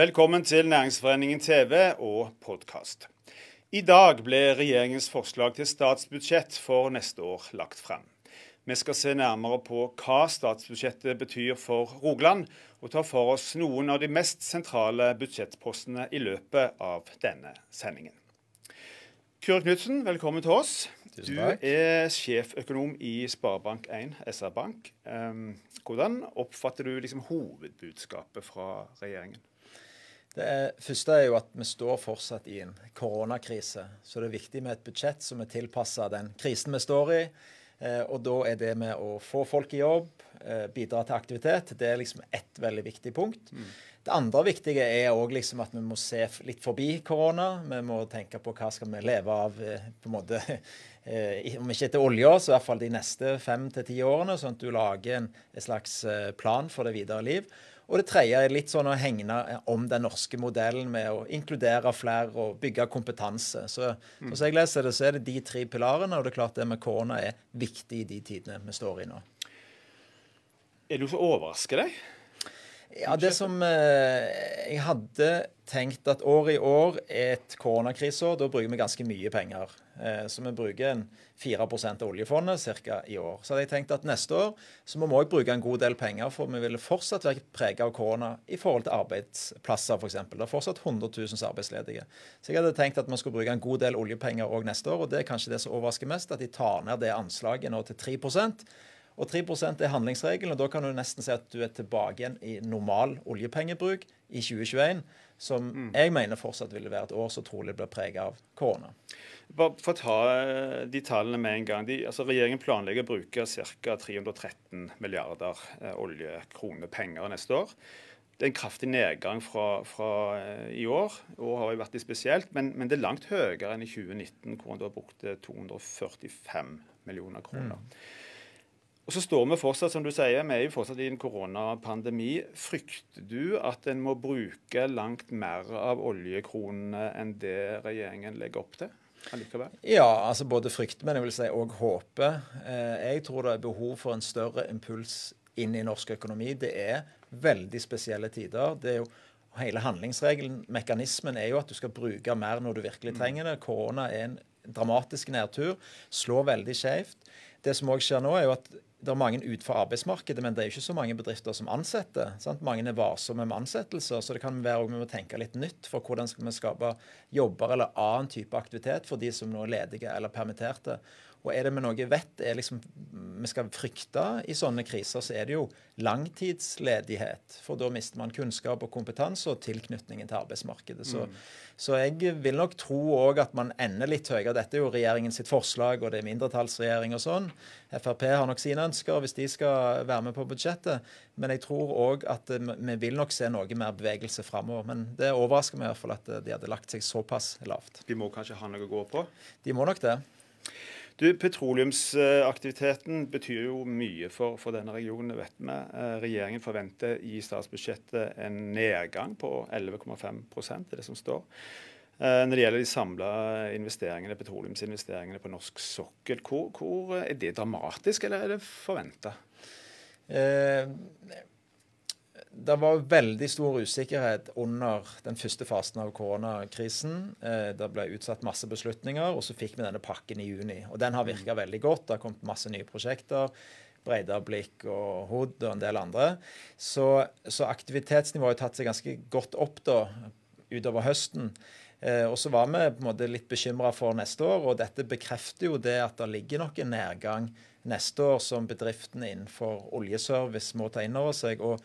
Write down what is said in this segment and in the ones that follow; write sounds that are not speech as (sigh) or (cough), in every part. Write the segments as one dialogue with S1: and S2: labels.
S1: Velkommen til Næringsforeningen TV og podkast. I dag ble regjeringens forslag til statsbudsjett for neste år lagt frem. Vi skal se nærmere på hva statsbudsjettet betyr for Rogaland, og ta for oss noen av de mest sentrale budsjettpostene i løpet av denne sendingen. Kure Knutsen, velkommen til oss. Tusen takk. Du er sjeføkonom i Sparebank1 SR-Bank. Ehm, hvordan oppfatter du liksom hovedbudskapet fra regjeringen?
S2: Det er, første er jo at vi står fortsatt i en koronakrise. Så det er viktig med et budsjett som er tilpassa den krisen vi står i. Eh, og da er det med å få folk i jobb, eh, bidra til aktivitet, det er liksom ett veldig viktig punkt. Mm. Det andre viktige er òg liksom at vi må se litt forbi korona. Vi må tenke på hva skal vi leve av eh, på en måte, (laughs) om ikke etter olja, så i hvert fall de neste fem til ti årene. Sånn at du lager en, en slags plan for det videre liv. Og det tredje er litt sånn å hegne om den norske modellen med å inkludere flere og bygge kompetanse. Så, mm. jeg leser det, så er det de tre pilarene, og det er klart det med korona er viktig i de tidene vi står i nå.
S1: Er du som overrasker deg?
S2: Ja, det som eh, Jeg hadde tenkt at året i år er et koronakriseår. Da bruker vi ganske mye penger. Eh, så vi bruker en 4 av oljefondet ca. i år. Så hadde jeg tenkt at neste år så må vi òg bruke en god del penger, for vi ville fortsatt være preget av korona i forhold til arbeidsplasser f.eks. Det er fortsatt 100 000 arbeidsledige. Så jeg hadde tenkt at vi skulle bruke en god del oljepenger òg neste år, og det er kanskje det som overrasker mest, at de tar ned det anslaget nå til 3 og 3% er handlingsregelen, og da kan du nesten si at du er tilbake igjen i normal oljepengebruk i 2021, som mm. jeg mener fortsatt ville være et år som trolig blir preget av korona.
S1: Bare for å ta eh, de tallene med en gang. De, altså Regjeringen planlegger å bruke ca. 313 milliarder oljekronepenger oljekroner penger neste år. Det er en kraftig nedgang fra, fra eh, i år. og har vært litt spesielt, men, men, det er langt høyere enn i 2019, hvor en da brukte 245 millioner kroner. Mm. Og så står vi fortsatt, som du sier, vi er jo fortsatt i en koronapandemi. Frykter du at en må bruke langt mer av oljekronene enn det regjeringen legger opp til? Allikevel?
S2: Ja, altså både frykte, men jeg vil si òg håpe. Eh, jeg tror det er behov for en større impuls inn i norsk økonomi. Det er veldig spesielle tider. Det er jo Hele handlingsregelen, mekanismen, er jo at du skal bruke mer når du virkelig mm. trenger det. Korona er en dramatisk nedtur. Slår veldig skjevt. Det som òg skjer nå, er jo at det er mange utenfor arbeidsmarkedet, men det er ikke så mange bedrifter som ansetter. Sant? Mange er varsomme med ansettelser, så det kan være vi må tenke litt nytt for hvordan skal vi skape jobber eller annen type aktivitet for de som nå er ledige eller permitterte. Og er det med noe vi vet er liksom, vi skal frykte i sånne kriser, så er det jo langtidsledighet. For da mister man kunnskap og kompetanse og tilknytningen til arbeidsmarkedet. Så, mm. så jeg vil nok tro òg at man ender litt høyere. Dette er jo regjeringen sitt forslag, og det er mindretallsregjering og sånn. Frp har nok sine ønsker hvis de skal være med på budsjettet. Men jeg tror òg at vi vil nok se noe mer bevegelse framover. Men det overrasker meg i hvert fall at de hadde lagt seg såpass lavt.
S1: De må kanskje ha noe å gå på?
S2: De må nok det.
S1: Du, Petroleumsaktiviteten betyr jo mye for, for denne regionen. vet vi. Eh, regjeringen forventer i statsbudsjettet en nedgang på 11,5% er det som står. Eh, når det gjelder de samla investeringene, petroleumsinvesteringene på norsk sokkel, hvor, hvor er det dramatisk, eller er det forventa? Eh,
S2: det var veldig stor usikkerhet under den første fasen av koronakrisen. Eh, det ble utsatt masse beslutninger, og så fikk vi denne pakken i juni. Og Den har virka veldig godt. Det har kommet masse nye prosjekter. Breidablikk og HOD og en del andre. Så, så aktivitetsnivået har tatt seg ganske godt opp da, utover høsten. Eh, og så var vi på en måte litt bekymra for neste år, og dette bekrefter jo det at det ligger nok en nedgang neste år som bedriftene innenfor oljeservice må ta inn over seg. og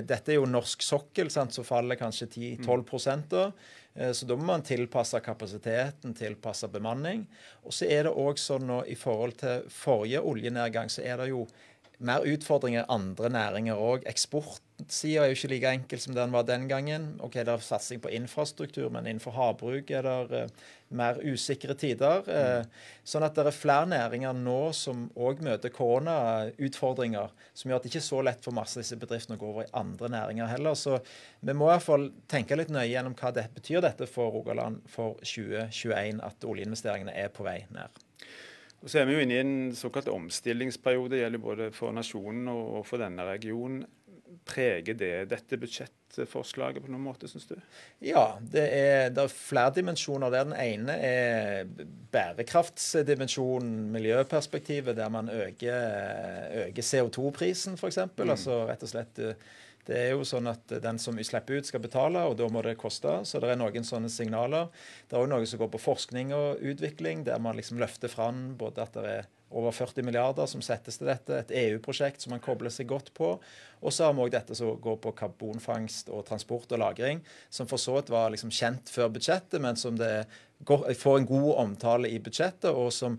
S2: dette er jo norsk sokkel, sant, så faller kanskje 10-12 da. Eh, så da må man tilpasse kapasiteten, tilpasse bemanning. Og så er det òg sånn nå i forhold til forrige oljenedgang, så er det jo mer utfordringer i andre næringer òg. Eksportsida er jo ikke like enkel som den var den gangen. Ok, Det er satsing på infrastruktur, men innenfor havbruk er det uh, mer usikre tider. Uh, sånn at det er flere næringer nå som òg møter koronautfordringer, som gjør at det ikke er så lett for masse av disse bedriftene å gå over i andre næringer heller. Så vi må i hvert fall tenke litt nøye gjennom hva det betyr dette for Rogaland for 2021, at oljeinvesteringene er på vei ned.
S1: Og så er vi jo inne i en såkalt omstillingsperiode. Det gjelder både for nasjonen og for denne regionen. Preger det dette budsjettforslaget på noen måte, syns du?
S2: Ja, det er, det er, flere dimensjoner der. Den ene er bærekraftsdimensjonen, miljøperspektivet, der man øker, øker CO2-prisen, f.eks. Mm. Altså rett og slett det er jo sånn at den som slipper ut, skal betale, og da må det koste. Så det er noen sånne signaler. Det er òg noe som går på forskning og utvikling, der man liksom løfter fram både at det er over 40 milliarder som settes til dette, et EU-prosjekt som man kobler seg godt på. Og så har vi òg dette som går på karbonfangst og transport og lagring, som for så vidt var liksom kjent før budsjettet, men som det går, får en god omtale i budsjettet, og som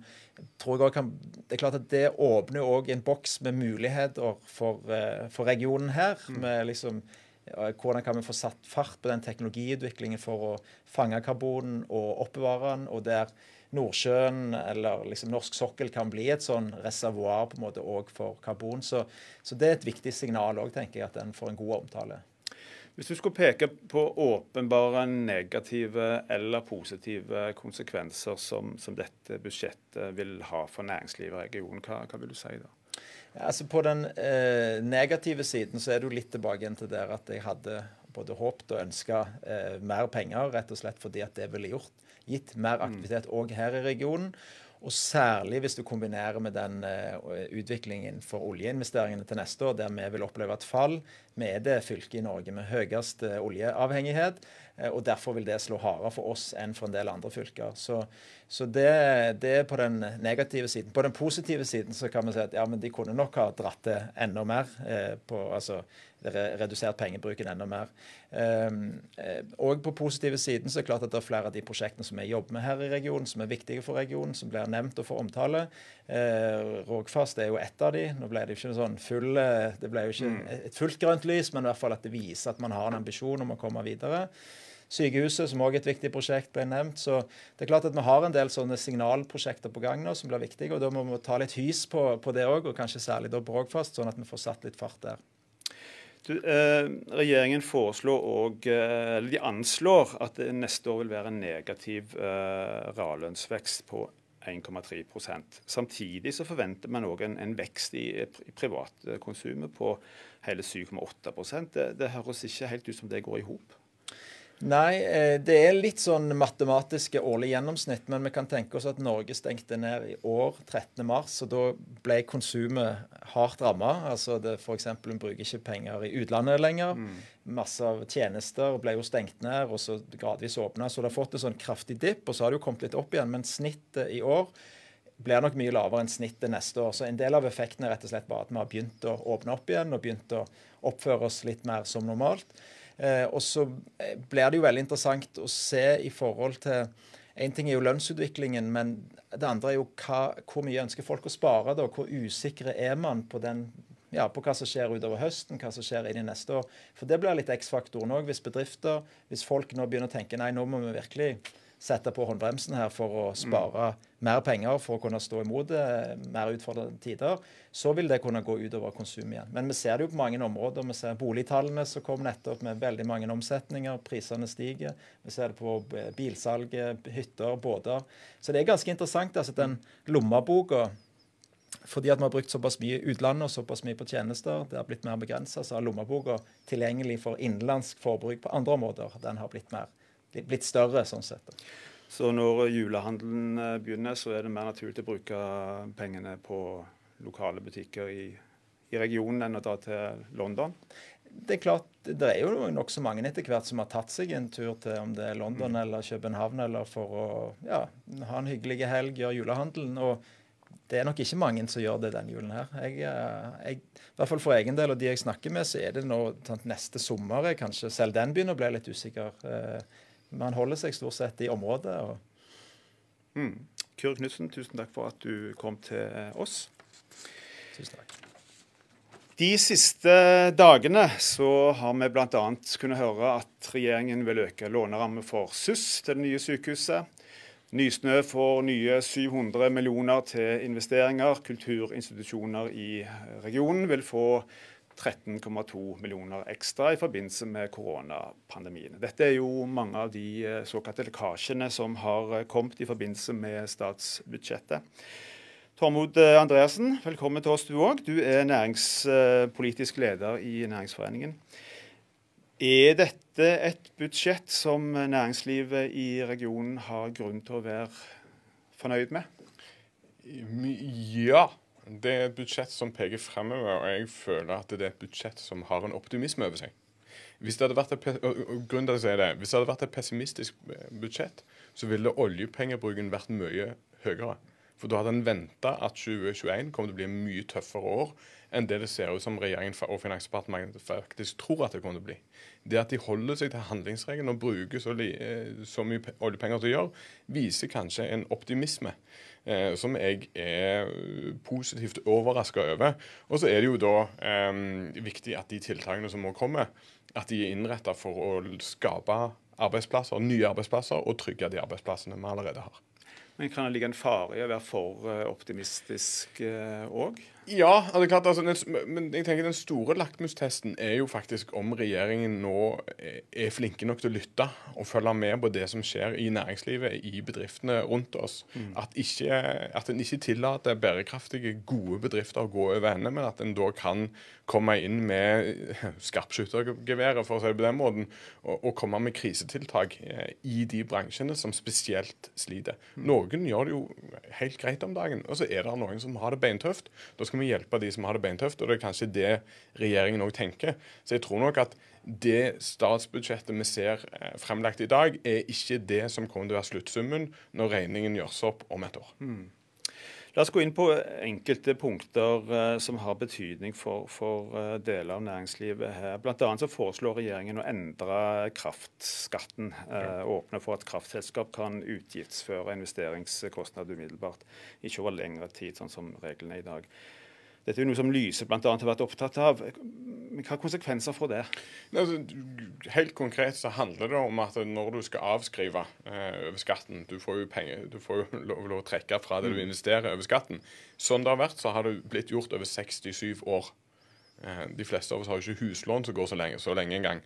S2: tror jeg kan, Det er klart at det åpner òg en boks med muligheter for, eh, for regionen her. Mm. med liksom hvordan kan vi få satt fart på den teknologiutviklingen for å fange karbonen og oppbevare den, og der Nordsjøen eller liksom norsk sokkel kan bli et sånn reservoar på en måte også for karbon. Så, så, det er et viktig signal òg, tenker jeg, at den får en god omtale.
S1: Hvis du skulle peke på åpenbare negative eller positive konsekvenser som, som dette budsjettet vil ha for næringslivet i regionen, hva, hva vil du si da?
S2: Ja, altså På den eh, negative siden så er jo litt tilbake igjen til der at jeg hadde både håpet og ønska eh, mer penger, rett og slett fordi at det ville gjort gitt mer aktivitet òg her i regionen. Og særlig hvis du kombinerer med den eh, utviklingen for oljeinvesteringene til neste år, der vi vil oppleve et fall. Vi er det fylket i Norge med høyest uh, oljeavhengighet. Uh, og Derfor vil det slå hardere for oss enn for en del andre fylker. Så, så det, det, er på den negative siden. På den positive siden så kan vi si at ja, men de kunne nok ha dratt det enda mer. på, altså redusert pengebruken enda mer. Ehm, eh, og på positive siden så er det klart at det er flere av de prosjektene som vi jobber med her i regionen, som er viktige for regionen, som blir nevnt og får omtale. Eh, Rogfast er jo ett av de. Nå ble det jo ikke sånn full, eh, det ble jo ikke mm. et fullt grønt lys, men i hvert fall at det viser at man har en ambisjon om å komme videre. Sykehuset, som òg er et viktig prosjekt, ble nevnt. Så det er klart at vi har en del sånne signalprosjekter på gang nå som blir viktige. og Da må vi ta litt hys på, på det òg, og kanskje særlig da på Rogfast, sånn at vi får satt litt fart der.
S1: Du, eh, regjeringen foreslår og, eh, eller de anslår at neste år vil være en negativ eh, reallønnsvekst på 1,3 Samtidig så forventer man òg en, en, vekst i, i privatkonsumet på hele 7,8 det, det høres ikke helt ut som det går i hop?
S2: Nei, eh, det er litt sånn matematiske årlige gjennomsnitt. Men vi kan tenke oss at Norge stengte ned i år 13.3, og da ble konsumet hardt ramma. Altså F.eks. en bruker ikke penger i utlandet lenger. Mm. Masse av tjenester ble jo stengt ned, og så gradvis åpna. Så det har fått en sånn kraftig dipp, og så har det jo kommet litt opp igjen. Men snittet i år blir nok mye lavere enn snittet neste år. Så en del av effekten er rett og slett bare at vi har begynt å åpne opp igjen og begynt å oppføre oss litt mer som normalt. Eh, og så eh, blir det jo veldig interessant å se i forhold til Én ting er jo lønnsutviklingen, men det andre er jo hva, hvor mye ønsker folk å spare. da, Hvor usikre er man på, den, ja, på hva som skjer utover høsten, hva som skjer inn i neste år. For det blir litt X-faktoren òg. Hvis bedrifter, hvis folk nå begynner å tenke nei, nå må vi virkelig sette på håndbremsen her for å spare mm. mer penger for å kunne stå imot det, mer utfordrende tider, så vil det kunne gå utover konsum igjen. Men vi ser det jo på mange områder. Vi ser boligtallene som kom nettopp med veldig mange omsetninger. Prisene stiger. Vi ser det på bilsalget, hytter, båter. Så det er ganske interessant. altså Den lommeboka fordi at vi har brukt såpass mye utlandet og såpass mye på tjenester, det har blitt mer begrensa, så har lommeboka tilgjengelig for innenlandsk forbruk på andre områder. Den har blitt mer blitt større sånn sett.
S1: Så når julehandelen eh, begynner, så er det mer naturlig å bruke pengene på lokale butikker i, i regionen enn å dra til London?
S2: Det er klart, det er jo nokså mange etter hvert som har tatt seg en tur til om det er London mm. eller København eller for å ja, ha en hyggelig helg, gjøre julehandelen. og det er nok ikke mange som gjør det denne julen her. Jeg, eh, jeg, I hvert fall for egen del og de jeg snakker med, så er det nå neste sommer kanskje selv den begynner å bli litt usikker. Eh, man holder seg stort sett i området.
S1: Mm. Kyrre Knutsen, tusen takk for at du kom til oss.
S2: Tusen takk.
S1: De siste dagene så har vi bl.a. kunnet høre at regjeringen vil øke lånerammen for SUS til det nye sykehuset. Nysnø får nye 700 millioner til investeringer. Kulturinstitusjoner i regionen vil få 13,2 millioner ekstra i forbindelse med koronapandemien. Dette er jo mange av de eh, såkalte lekkasjene som har eh, kommet i forbindelse med statsbudsjettet. Tormod eh, Andreassen, velkommen til oss du òg. Du er næringspolitisk leder i Næringsforeningen. Er dette et budsjett som næringslivet i regionen har grunn til å være fornøyd med?
S3: Ja. Det er et budsjett som peker fremover, og jeg føler at det er et budsjett som har en optimisme over seg. Hvis det hadde vært et, grunnen til å si det, hvis det hadde vært et pessimistisk eh, budsjett, så ville oljepengebruken vært mye høyere. For da hadde en venta at 2021 kommer til å bli en mye tøffere år enn det det ser ut som regjeringen og Finansdepartementet faktisk tror at det kommer til å bli. Det at de holder seg til handlingsregelen og bruker så, eh, så mye oljepenger til å gjøre, viser kanskje en optimisme eh, som jeg er positivt overraska over. Og så er det jo da eh, viktig at de tiltakene som må komme, at de er innretta for å skape arbeidsplasser, nye arbeidsplasser og trygge de arbeidsplassene vi allerede har.
S1: Men kan det ligge en fare i å være for eh, optimistisk òg?
S3: Uh, ja, det klart, altså, men jeg tenker den store lakmustesten er jo faktisk om regjeringen nå er flinke nok til å lytte og følge med på det som skjer i næringslivet, i bedriftene rundt oss. Mm. At, ikke, at en ikke tillater bærekraftige, gode bedrifter å gå over ende, men at en da kan komme inn med skarpskyttergeværet, for å si det på den måten, og, og, komme med krisetiltak eh, i de bransjene som spesielt sliter. Mm. Noen gjør det jo helt greit om dagen, og så er det noen som har det beintøft. Da skal vi hjelpe de som har det beintøft. Og det er kanskje det regjeringen òg tenker. Så jeg tror nok at det statsbudsjettet vi ser eh, fremlagt i dag, er ikke det som kommer til å være sluttsummen når regningen gjøres opp om et år. Mm.
S1: La oss gå inn på enkelte punkter uh, som har betydning for, for uh, deler av næringslivet her. Annet så foreslår regjeringen å endre kraftskatten. Uh, åpne for at kraftselskap kan utgiftsføre investeringskostnader umiddelbart. Ikke over lengre tid, sånn som reglene er i dag. Dette er noe som Lyse bl.a. har vært opptatt av. Hva konsekvenser får det?
S3: Altså, helt konkret så handler det om at når du skal avskrive eh, over skatten Du får jo penger, du får jo (laughs) lov, lov å trekke fra det du mm. investerer over skatten. Sånn det har vært, så har det blitt gjort over 67 år. Eh, de fleste av oss har jo ikke huslån som går så lenge, så lenge engang.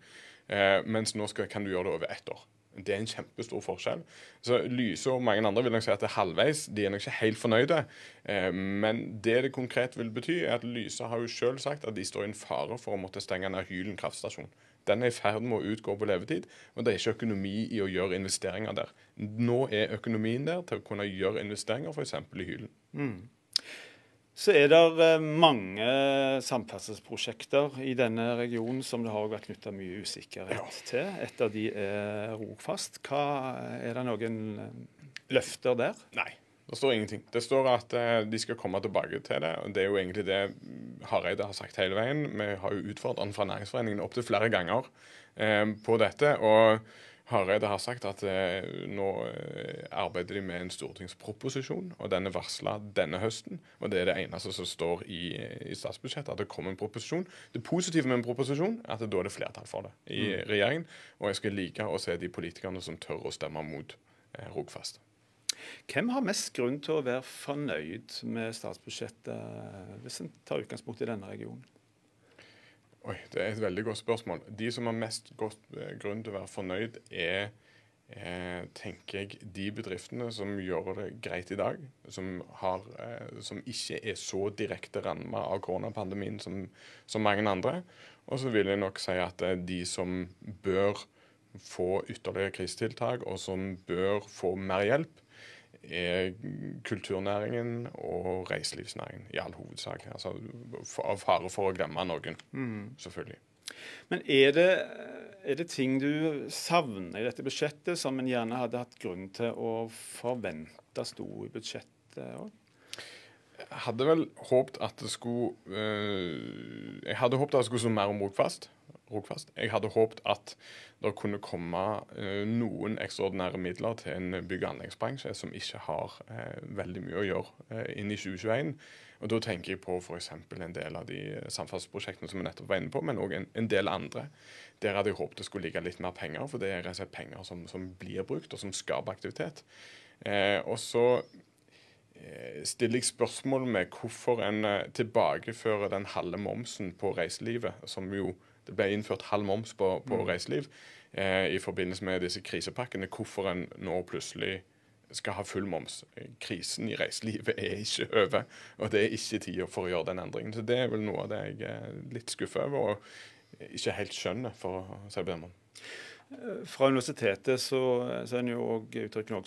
S3: Eh, mens nå skal, kan du gjøre det over ett år. Det er en kjempestor forskjell. Så Lyse og mange andre vil nok si at det er halvveis. De er nok ikke helt fornøyde. Eh, men det det konkret vil bety, er at Lyse har jo selv sagt at de står i en fare for å måtte stenge ned Hylen kraftstasjon. Den er i ferd med å utgå på levetid, og det er ikke økonomi i å gjøre investeringer der. Nå er økonomien der til å kunne gjøre investeringer f.eks. i Hylen. Mm.
S1: Så er det eh, mange samferdselsprosjekter i denne regionen som det har vært knytta mye usikkerhet ja. til. Et av de er Rogfast. Hva, er det noen eh, løfter der?
S3: Nei, det står ingenting. Det står at de skal komme tilbake til det. og Det er jo egentlig det Hareide har sagt hele veien. Vi har jo utfordret han fra Næringsforeningen opptil flere ganger eh, på dette. og Hareide har sagt at eh, nå eh, arbeider de med en stortingsproposisjon, og den er varsla denne høsten. og Det er det eneste som står i, i, statsbudsjettet, at det kommer en proposisjon. Det positive med en proposisjon er at det da er det flertall for det i mm. regjeringen. Og jeg skal like å se de politikerne som tør å stemme mot eh, Rogfast.
S1: Hvem har mest grunn til å være fornøyd med statsbudsjettet, hvis en tar utgangspunkt i denne regionen?
S3: Oi, Det er et veldig godt spørsmål. De som har mest godt eh, grunn til å være fornøyd, er eh, tenker jeg, de bedriftene som gjør det greit i dag. Som, har, eh, som ikke er så direkte ramma av koronapandemien som, som mange andre. Og så vil jeg nok si at de som bør få ytterligere krisetiltak, og som bør få mer hjelp, er kulturnæringen og reiselivsnæringen i all hovedsak. Altså, av fare for å glemme noen, mm. selvfølgelig.
S1: Men er det, er det, ting du savner i dette budsjettet som en gjerne hadde hatt grunn til å forvente sto i budsjettet òg?
S3: Jeg hadde vel håpet at det skulle øh, Jeg hadde håpet at det skulle stå mer om Rogfast. Rogfast. Jeg hadde håpet at det kunne komme uh, noen ekstraordinære midler til en bygg- og anleggsbransje som ikke har uh, veldig mye å gjøre uh, inn i 2021. Og Da tenker jeg på f.eks. en del av de samferdselsprosjektene som vi nettopp var inne på, men òg en, en, del andre. Der hadde jeg håpet det skulle ligge litt mer penger, for det er rett og slett penger som, som blir brukt, og som skaper aktivitet. og så stiller jeg spørsmål med hvorfor en tilbakefører den halve momsen på reiselivet, som jo det ble innført halv moms på, på mm. reiseliv eh, i forbindelse med disse krisepakkene. Hvorfor en nå plutselig skal ha full moms. Krisen i reiselivet er ikke over, og det er ikke tida for å gjøre den endringen. Så Det er vel noe av det jeg er litt skuffa over og ikke helt skjønner, for å si det på den måten.
S1: Fra universitetet så, så er en jo òg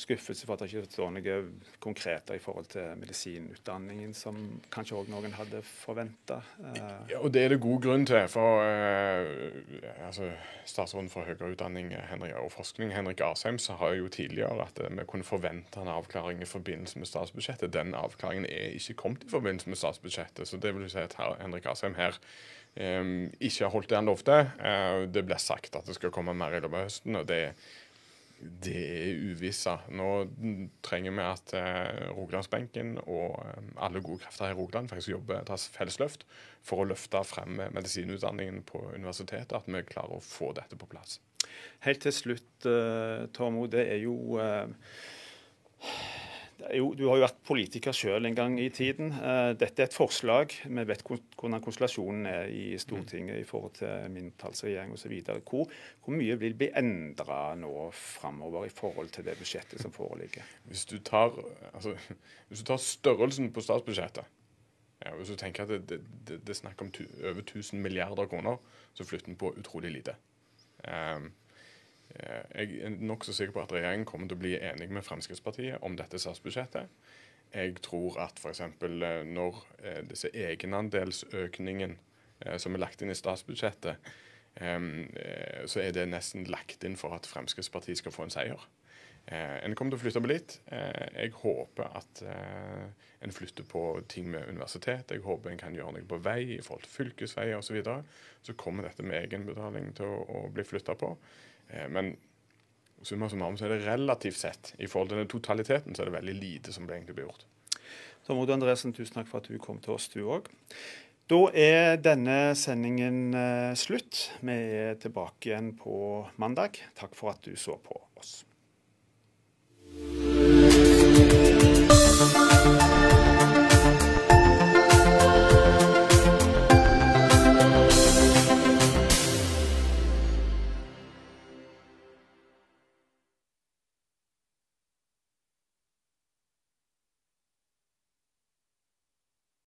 S1: skuffelse for at det ikke står noe konkret i forhold til medisinutdanningen, som kanskje òg noen hadde forventa.
S3: Ja, og det er det god grunn til. For eh, altså, statsråden for høyere utdanning Henrik, og forskning, Henrik Asheim, sa jo tidligere at vi kunne forvente en avklaring i forbindelse med statsbudsjettet. Den avklaringen er ikke kommet i forbindelse med statsbudsjettet. Så det vil si at Henrik Asheim her ikke har holdt det han lovte. Uh, det ble sagt at det skal komme mer i løpet av høsten, og det, det er uvisse. Nå trenger vi at eh, Rogalandsbenken og um, alle gode krefter i Rogaland faktisk jobber tas felles løft for å løfte frem medisinutdanningen på universitetet, at vi klarer å få dette på plass.
S1: Helt til slutt, uh, Tormo. Det er jo jo, du har jo vært politiker sjøl en gang i tiden. Eh, dette er et forslag. Vi vet hvordan konstellasjonen er i Stortinget i forhold til mindretallsregjering osv. Hvor, hvor mye vil bli endra nå framover i forhold til det budsjettet som foreligger?
S3: Hvis du tar, altså, hvis du tar størrelsen på statsbudsjettet ja, Hvis du tenker at det, det, det, er snakk om over 1000 milliarder kroner, så flytter den på utrolig lite. Um, jeg er nokså sikker på at regjeringen kommer til å bli enig med Fremskrittspartiet om dette statsbudsjettet. Jeg tror at f.eks. Eh, når eh, disse egenandelsøkningen som er lagt inn i statsbudsjettet, så er det nesten lagt inn for at Fremskrittspartiet skal få en seier. En kommer til å flytte på litt. Jeg håper at en flytter på ting med universitet. Jeg håper en kan gjøre noe på vei i forhold til fylkesveier osv. Så, videre. så kommer dette med egenbetaling til å, å bli flytta på. Eh, men summa summarum så er det relativt sett, i forhold til den totaliteten, så er det veldig lite som egentlig blir gjort.
S1: Tom Odd Andresen, tusen takk for at du kom til oss, du òg. Da er denne sendingen eh, slutt. Vi er tilbake igjen på mandag. Takk for at du så på oss.